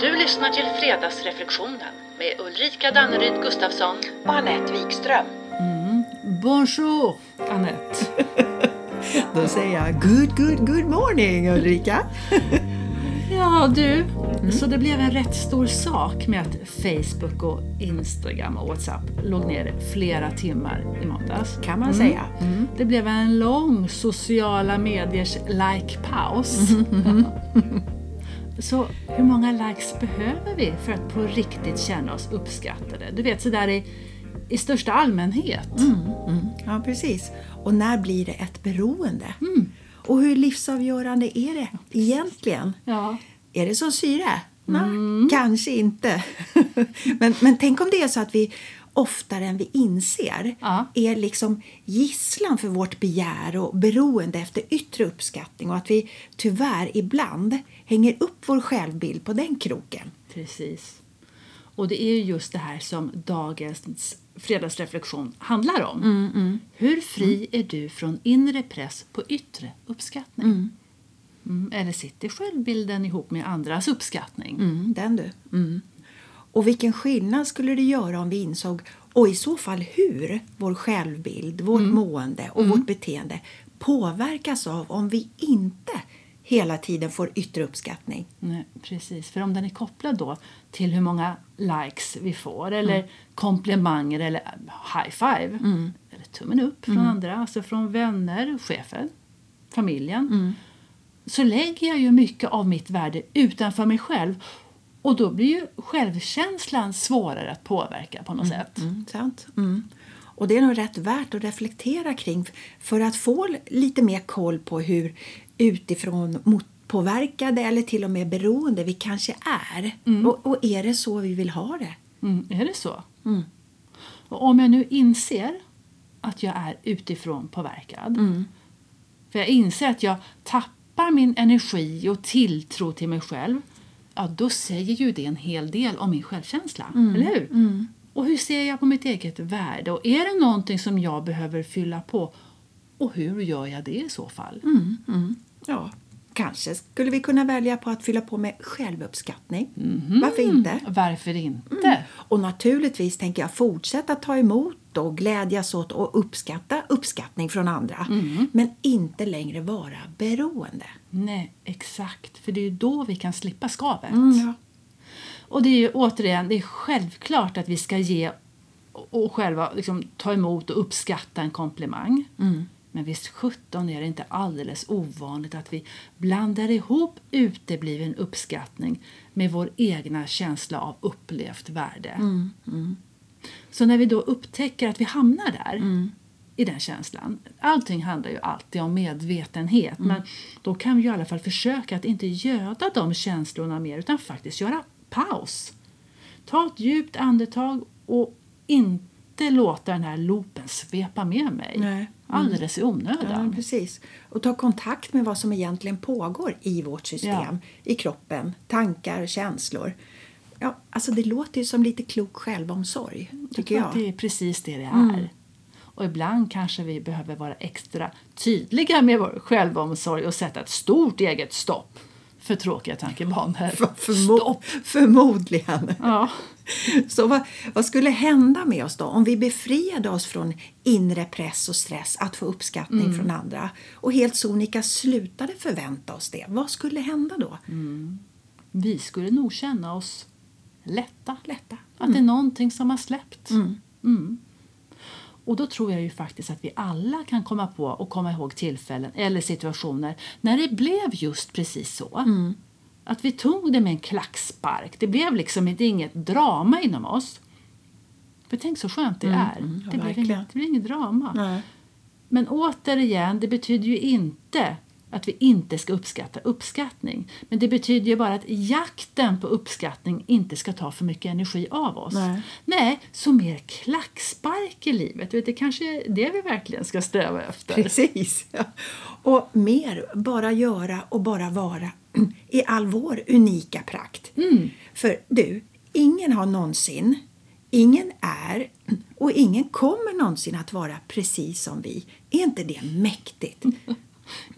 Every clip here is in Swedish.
Du lyssnar till Fredagsreflektionen med Ulrika Danneryd Gustafsson. och Anette Wikström. Bonjour, Anette. Då säger jag good, good, good morning Ulrika. Ja, du. Så det blev en rätt stor sak med att Facebook och Instagram och Whatsapp låg ner flera timmar i måndags. Kan man säga. Det blev en lång sociala mediers like-paus. Så hur många likes behöver vi för att på riktigt känna oss uppskattade? Du vet, sådär i, i största allmänhet. Ja, precis. Och när blir det ett beroende? Mm. Och hur livsavgörande är det egentligen? Ja. Är det som syre? Nej, Mm. kanske inte. men, men tänk om det är så att vi oftare än vi inser Ja. är liksom gisslan för vårt begär och beroende efter yttre uppskattning och att vi tyvärr ibland hänger upp vår självbild på den kroken. Precis. Och det är ju just det här som dagens fredagsreflektion handlar om. Hur fri är du från inre press på yttre uppskattning? Mm. Eller sitter självbilden ihop med andras uppskattning? Mm, den du. Mm. Och vilken skillnad skulle det göra om vi insåg, och i så fall hur, vår självbild, vårt mående och vårt beteende påverkas av om vi inte hela tiden får yttre uppskattning. Nej, precis, för om den är kopplad då till hur många likes vi får eller komplimanger eller high five eller tummen upp från andra, alltså från vänner, chefen, familjen. Så lägger jag ju mycket av mitt värde utanför mig själv och då blir ju självkänslan svårare att påverka på något sätt. Mm, sant. Mm. Och det är nog rätt värt att reflektera kring för att få lite mer koll på hur utifrån påverkade eller till och med beroende vi kanske är. Och, och är det så vi vill ha det? Mm, är det så? Och om jag nu inser att jag är utifrån påverkad för jag inser att jag tappar min energi och tilltro till mig själv ja, då säger ju det en hel del om min självkänsla. Eller hur? Och hur ser jag på mitt eget värde? Och är det någonting som jag behöver fylla på? Och hur gör jag det i så fall? Ja, kanske skulle vi kunna välja på att fylla på med självuppskattning. Varför inte? Varför inte? Och naturligtvis tänker jag fortsätta ta emot och glädjas åt och uppskatta uppskattning från andra. Men inte längre vara beroende. Nej, exakt. För det är ju då vi kan slippa skavet. Ja. Och det är ju återigen, det är självklart att vi ska ge och själva liksom, ta emot och uppskatta en komplimang. Men visst sjutton är det inte alldeles ovanligt att vi blandar ihop utebliven uppskattning med vår egna känsla av upplevt värde. Så när vi då upptäcker att vi hamnar där i den känslan. Allting handlar ju alltid om medvetenhet men då kan vi i alla fall försöka att inte göda de känslorna mer utan faktiskt göra paus. Ta ett djupt andetag och inte låta den här loopen svepa med mig Nej. alldeles i Ja, onödan. precis. Och ta kontakt med vad som egentligen pågår i vårt system, i kroppen, tankar, känslor. Ja, alltså det låter ju som lite klok självomsorg, tycker tror jag. att det är precis det det är. Och ibland kanske vi behöver vara extra tydliga med vår självomsorg och sätta ett stort eget stopp för tråkiga tankebanor. Förmo- förmodligen. Ja. Så vad, vad skulle hända med oss då om vi befriade oss från inre press och stress att få uppskattning Mm. från andra och helt sonika slutade förvänta oss det? Vad skulle hända då? Mm. Vi skulle nog känna oss lätta. Lätta. Att det är någonting som har släppt. Mm. Och då tror jag ju faktiskt att vi alla kan komma på och komma ihåg tillfällen eller situationer när det blev just precis så. Att vi tog det med en klackspark. Det blev liksom inte inget drama inom oss. För tänk så skönt det är. ja, det, blev inget, det blir inget drama. Nej. Men återigen, det betyder ju inte att vi inte ska uppskatta uppskattning. Men det betyder ju bara att jakten på uppskattning inte ska ta för mycket energi av oss. Nej. Nej, så mer klackspark i livet. Vet, det kanske är det vi verkligen ska sträva efter. Precis. Ja. Och mer bara göra och bara vara i all vår unika prakt. För du, ingen har någonsin, ingen är och ingen kommer någonsin att vara precis som vi. Är inte det mäktigt?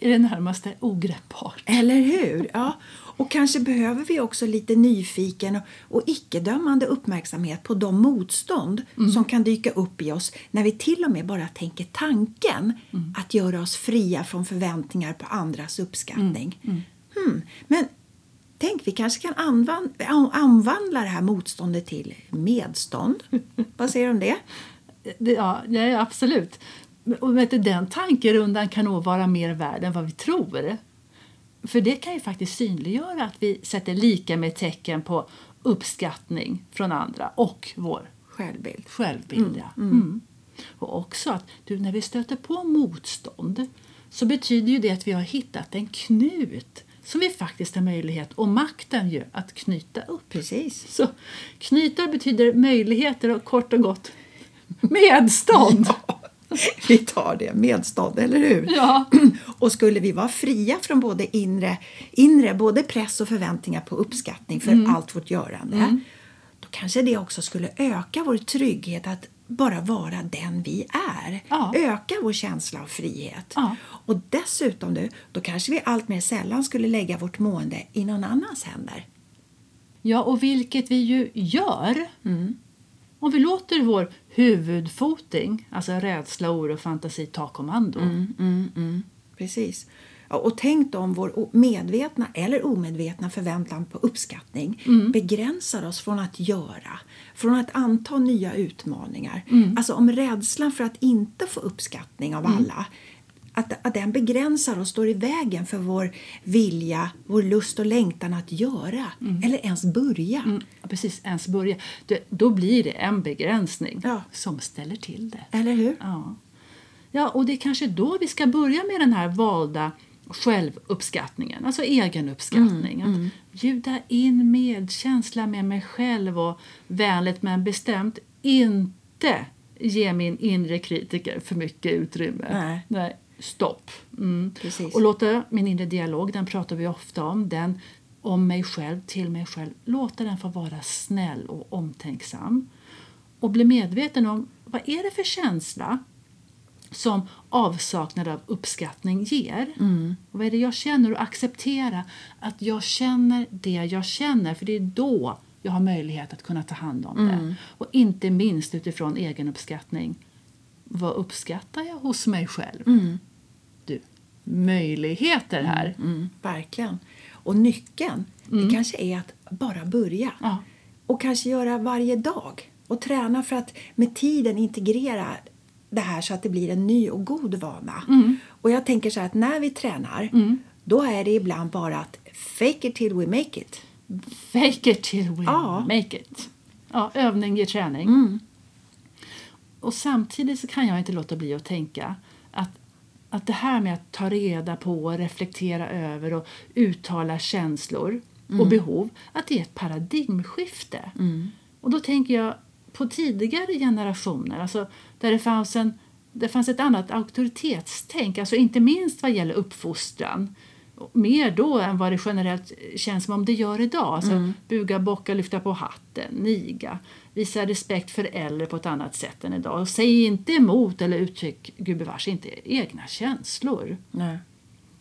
är det närmaste ogreppbart. Eller hur? Ja. Och kanske behöver vi också lite nyfiken och, och icke-dömande uppmärksamhet på de motstånd som kan dyka upp i oss när vi till och med bara tänker tanken att göra oss fria från förväntningar på andras uppskattning. Hmm. Men tänk, vi kanske kan anvan- anvandla det här motståndet till medstånd. Vad säger du om det? Det, ja, absolut. Och vet du, den tankerundan kan nog vara mer värd än vad vi tror. För det kan ju faktiskt synliggöra att vi sätter lika med tecken på uppskattning från andra och vår Självbild. självbild. ja. Mm. Och också att du, när vi stöter på motstånd så betyder ju det att vi har hittat en knut som vi faktiskt har möjlighet och makten ju att knyta upp. Precis. Så knyta betyder möjligheter och kort och gott medstånd. Vi tar det, medstånd, eller hur? Ja. Och skulle vi vara fria från både inre, inre både press och förväntningar på uppskattning för Mm. allt vårt görande, då kanske det också skulle öka vår trygghet att bara vara den vi är. Ja. Öka vår känsla av frihet. Ja. Och dessutom, du, då kanske vi allt mer sällan skulle lägga vårt mående i någon annans händer. Ja, och vilket vi ju gör. Om vi låter vår huvudfoting, alltså rädsla, oro, fantasi, ta kommando. Precis. Ja, och tänk om vår medvetna eller omedvetna förväntan på uppskattning begränsar oss från att göra, från att anta nya utmaningar. Alltså om rädslan för att inte få uppskattning av alla att, att den begränsar och står i vägen för vår vilja, vår lust och längtan att göra eller ens börja. Mm, precis, ens börja. Det, då blir det en begränsning Ja. som ställer till det. Eller hur? Ja. ja, och det är kanske då vi ska börja med den här valda självuppskattningen, alltså egenuppskattning. Att bjuda in medkänsla med mig själv och vänligt men bestämt inte ge min inre kritiker för mycket utrymme. Nej. Nej stopp. Mm. Och låta min inre dialog, den pratar vi ofta om, den om mig själv, till mig själv. Låta den få vara snäll och omtänksam. Och bli medveten om vad är det för känsla som avsaknad av uppskattning ger. Och vad är det jag känner och acceptera att jag känner det jag känner för det är då jag har möjlighet att kunna ta hand om det. Och inte minst utifrån egenuppskattning. Vad uppskattar jag hos mig själv? Du, möjligheter här. Mm, verkligen. Och nyckeln det kanske är att bara börja. Ja. Och kanske göra varje dag. Och träna för att med tiden integrera det här så att det blir en ny och god vana. Och jag tänker så här att när vi tränar då är det ibland bara att fake it till we make it. Fake it till we Ja. make it. Ja, övning ger träning. Och samtidigt så kan jag inte låta bli att tänka att, att det här med att ta reda på, reflektera över och uttala känslor och behov, att det är ett paradigmskifte. Och då tänker jag på tidigare generationer, alltså där det fanns, en, det fanns ett annat auktoritetstänk, alltså inte minst vad gäller uppfostran. Mer då än vad det generellt känns som om det gör idag. Alltså buga, bocka, lyfta på hatten, niga. Visa respekt för äldre på ett annat sätt än idag. Och säg inte emot eller uttryck, gubevars, inte egna känslor. Nej.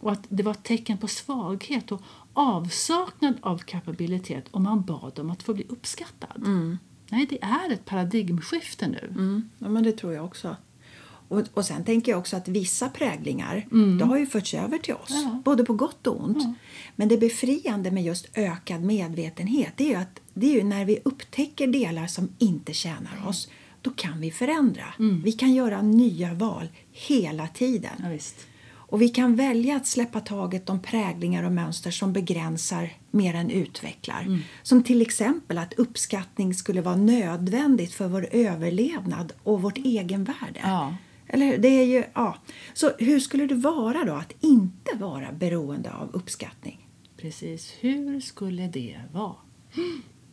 Och att det var ett tecken på svaghet och avsaknad av kapabilitet om man bad om att få bli uppskattad. Nej, det är ett paradigmskifte nu. Mm, ja, men det tror jag också. Och, och sen tänker jag också att vissa präglingar det har ju förts över till oss, Ja. både på gott och ont. Men det befriande med just ökad medvetenhet det är ju att det är ju när vi upptäcker delar som inte tjänar oss, då kan vi förändra. Vi kan göra nya val hela tiden. Ja. Och vi kan välja att släppa taget om präglingar och mönster som begränsar mer än utvecklar. Som till exempel att uppskattning skulle vara nödvändigt för vår överlevnad och vårt egenvärde. Ja. Eller hur? det är ju, ja. Så hur skulle det vara då att inte vara beroende av uppskattning? Precis. Hur skulle det vara?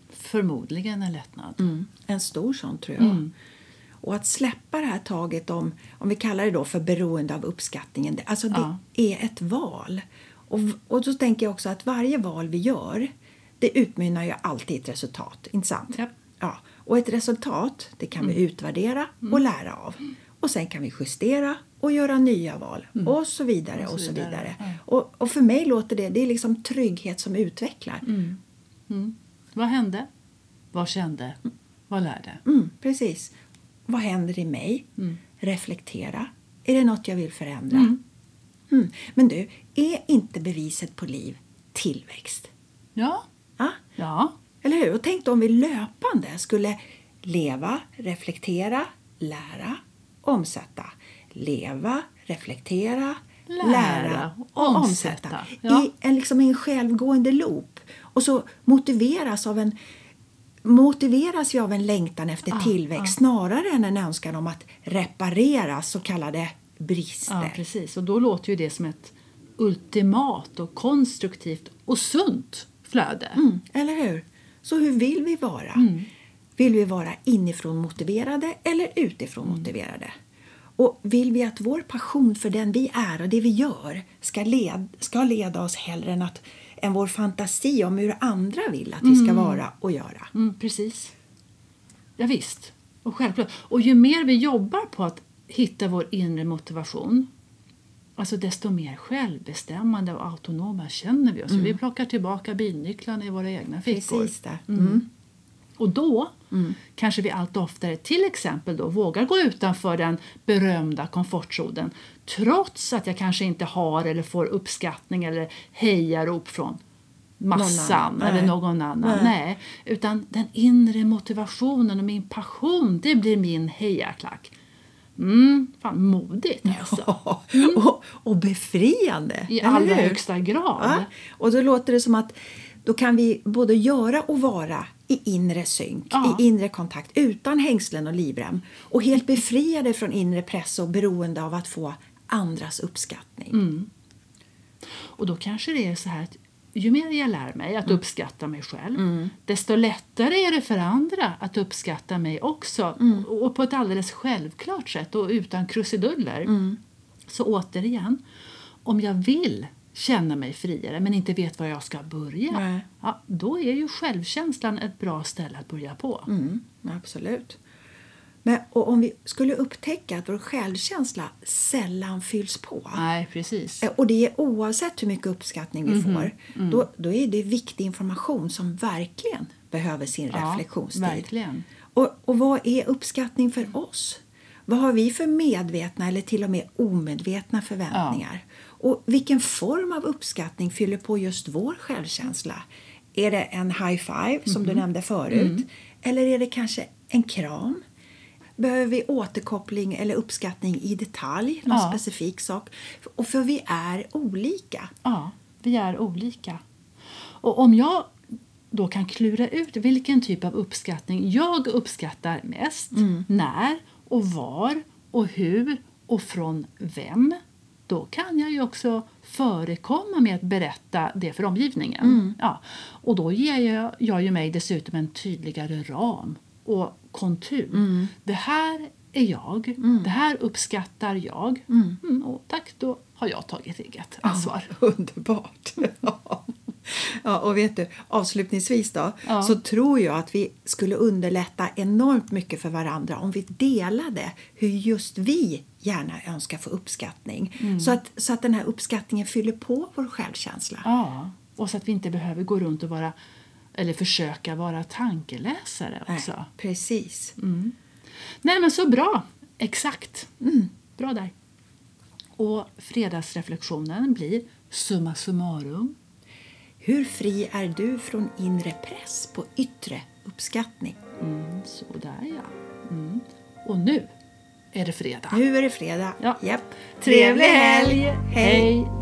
Förmodligen en lättnad. En stor sån tror jag. Och att släppa det här taget om, om vi kallar det då för beroende av uppskattningen, det, alltså det Ja. är ett val. Och, och då tänker jag också att varje val vi gör, det utmynnar ju alltid i ett resultat, inte sant? Japp. Ja. Och ett resultat, det kan vi utvärdera och lära av. Och sen kan vi justera och göra nya val och så vidare och så vidare. Och, och för mig låter det, det är liksom trygghet som utvecklar. Mm. Vad hände? Vad kände? Vad lärde? Mm, precis. Vad händer i mig? Reflektera. Är det något jag vill förändra? Mm. Men du, är inte beviset på liv tillväxt? Ja. Ja? Ja. Eller hur? Och tänk då om vi löpande skulle leva, reflektera, lära, omsätta. Leva, reflektera, Lära, lära, och omsätta. omsätta. Ja. I en, liksom, en självgående loop. Och så motiveras av en motiveras vi av en längtan efter tillväxt snarare än en önskan om att reparera så kallade brister. ja, precis. Och då låter ju det som ett ultimat och konstruktivt och sunt flöde. Mm, eller hur? Så hur vill vi vara? Vill vi vara inifrån motiverade eller utifrån motiverade? Och vill vi att vår passion för den vi är och det vi gör ska, led, ska leda oss hellre än, att, än vår fantasi om hur andra vill att vi ska vara och göra? Mm, precis. Ja, visst. Och självklart. Och ju mer vi jobbar på att hitta vår inre motivation alltså desto mer självbestämmande och autonoma känner vi oss. Vi plockar tillbaka bilnycklarna i våra egna fickor. Precis det. Mm. Och då kanske vi allt oftare till exempel då vågar gå utanför den berömda komfortzonen trots att jag kanske inte har eller får uppskattning eller hejarop från massan Någon eller någon annan. Nej. Nej. Utan den inre motivationen och min passion, det blir min hejaklack. Mm, fan modigt alltså. och, och befriande. I allra högsta grad. Ja, och då låter det som att då kan vi både göra och vara i inre synk, Ja. i inre kontakt utan hängslen och livrem och helt befriade från inre press och beroende av att få andras uppskattning. Mm. Och då kanske det är så här att ju mer jag lär mig att uppskatta mig själv desto lättare är det för andra att uppskatta mig också och och på ett alldeles självklart sätt och utan krusiduller. Så återigen, om jag vill känna mig friare men inte vet var jag ska börja Nej. ja, då är ju självkänslan ett bra ställe att börja på. Mm, absolut. Men, och om vi skulle upptäcka att vår självkänsla sällan fylls på Nej, precis. Eh, Och det är oavsett hur mycket uppskattning vi får. Då, då är det viktig information som verkligen behöver sin Ja, reflektionstid. verkligen. Och, och vad är uppskattning för oss? Vad har vi för medvetna eller till och med omedvetna förväntningar? Och vilken form av uppskattning fyller på just vår självkänsla? Är det en high five som du nämnde förut? Eller är det kanske en kram? Behöver vi återkoppling eller uppskattning i detalj, någon Ja. specifik sak? Och för vi är olika. Ja, vi är olika. Och om jag då kan klura ut vilken typ av uppskattning jag uppskattar mest, när och var och hur och från vem, då kan jag ju också förekomma med att berätta det för omgivningen. Ja, och då ger jag, jag ju mig dessutom en tydligare ram och kontur. Det här är jag, det här uppskattar jag. Mm, och tack, då har jag tagit eget ansvar. Underbart! ja, och vet du, avslutningsvis då, Ja. så tror jag att vi skulle underlätta enormt mycket för varandra om vi delade hur just vi gärna önskar få uppskattning. Mm. Så, att, så att den här uppskattningen fyller på vår självkänsla. Ja, och så att vi inte behöver gå runt och vara eller försöka vara tankeläsare Nej, också. precis. Nej men så bra! Exakt. Bra där. Och fredagsreflektionen blir summa summarum. Hur fri är du från inre press på yttre uppskattning? Mm, så där ja. Mm. Och nu är det fredag. Nu är det fredag. Ja. Japp. Trevlig helg! Hej! Hej.